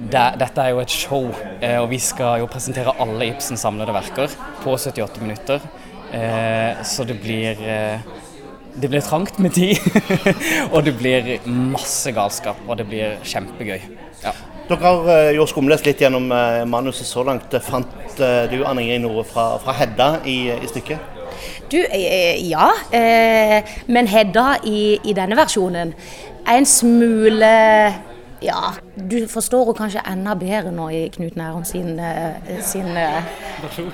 det, dette er jo et show, eh, og vi skal jo presentere alle Ibsens samlede verker på 78 minutter. Eh, så det blir eh, det blir trangt med tid, og det blir masse galskap, og det blir kjempegøy. Ja. Dere har uh, jo skumlest litt gjennom uh, manuset så langt. Fant uh, du Anne Ingrid noe fra, fra Hedda i, i, stykket? Du, ja. men Hedda i, i, denne versjonen er en smule ja, du forstår henne kanskje enda bedre nå i Knut Nærum sin, sin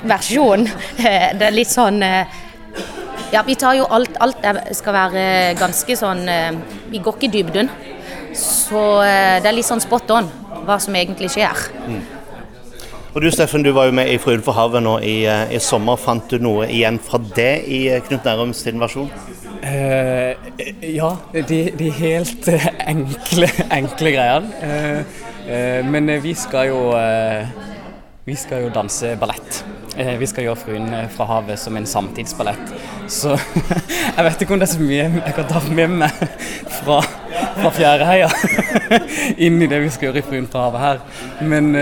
versjon. Det er litt sånn ja, vi tar jo alt. Alt skal være ganske sånn Vi går ikke i dybden. Så det er litt sånn spot on hva som egentlig skjer. Mm. Og Du Steffen, du var jo med i 'Fruen for havet' nå i, eh, i, sommer. Fant du noe igjen fra det i eh, Knut Nærums sin versjon? Uh, ja, de, de helt enkle, enkle greiene. Uh, uh, men vi skal jo vi skal jo danse ballett. Vi skal gjøre 'Fruen fra havet' som en samtidsballett. Så jeg vet ikke om det er så mye jeg kan ta med meg fra fra Fjæreheia inn i det vi skal gjøre i Fruen fra havet her. Men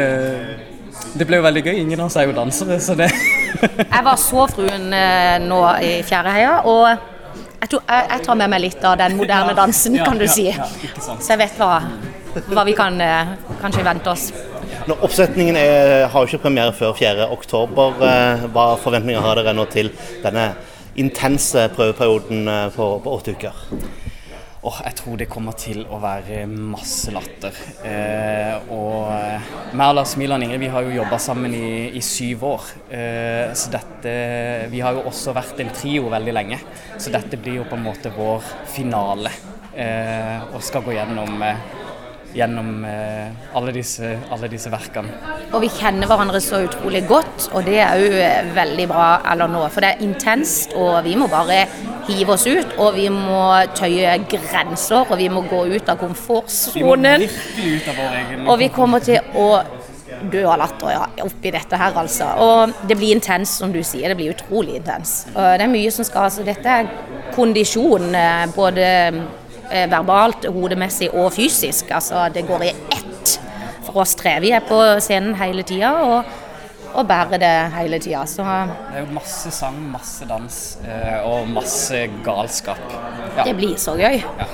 det ble jo veldig gøy. Ingen av oss er jo dansere, så det Jeg var så fruen uh, nå i Fjæreheia, og jeg, tror, jeg, jeg, tar med meg litt av den moderne dansen, kan du si. Så jeg vet hva, hva vi kan uh, kanskje vente oss. Når oppsetningen er, har jo ikke premiere før 4. oktober. Hva forventninger har dere nå til denne intense prøveperioden på, på åtte uker? Oh, jeg tror det kommer til å være masse latter. Eh, og meg og Lars Milan Ingrid vi har jo jobba sammen i, i, syv år. Eh, så dette Vi har jo også vært en trio veldig lenge. Så dette blir jo på en måte vår finale. Eh, og skal gå gjennom eh, gjennom eh, alle disse, alle disse, verkene. Og vi kjenner hverandre så utrolig godt, og det er jo eh, veldig bra eller nå. For det er intenst, og vi må bare hive oss ut. Og vi må tøye grenser, og vi må gå ut av komfortsonen. Og vi kommer til å dø av latter ja, oppi dette her, altså. Og det blir intenst, som du sier. Det blir utrolig intenst. Og det er mye som skal altså, Dette er kondisjon, eh, både verbalt, hodemessig og fysisk. Altså, det går i ett for oss tre. Vi er på scenen hele tida og, og bærer det hele tida. Det er jo masse sang, masse dans eh, og masse galskap. Ja. Det blir så gøy. Ja.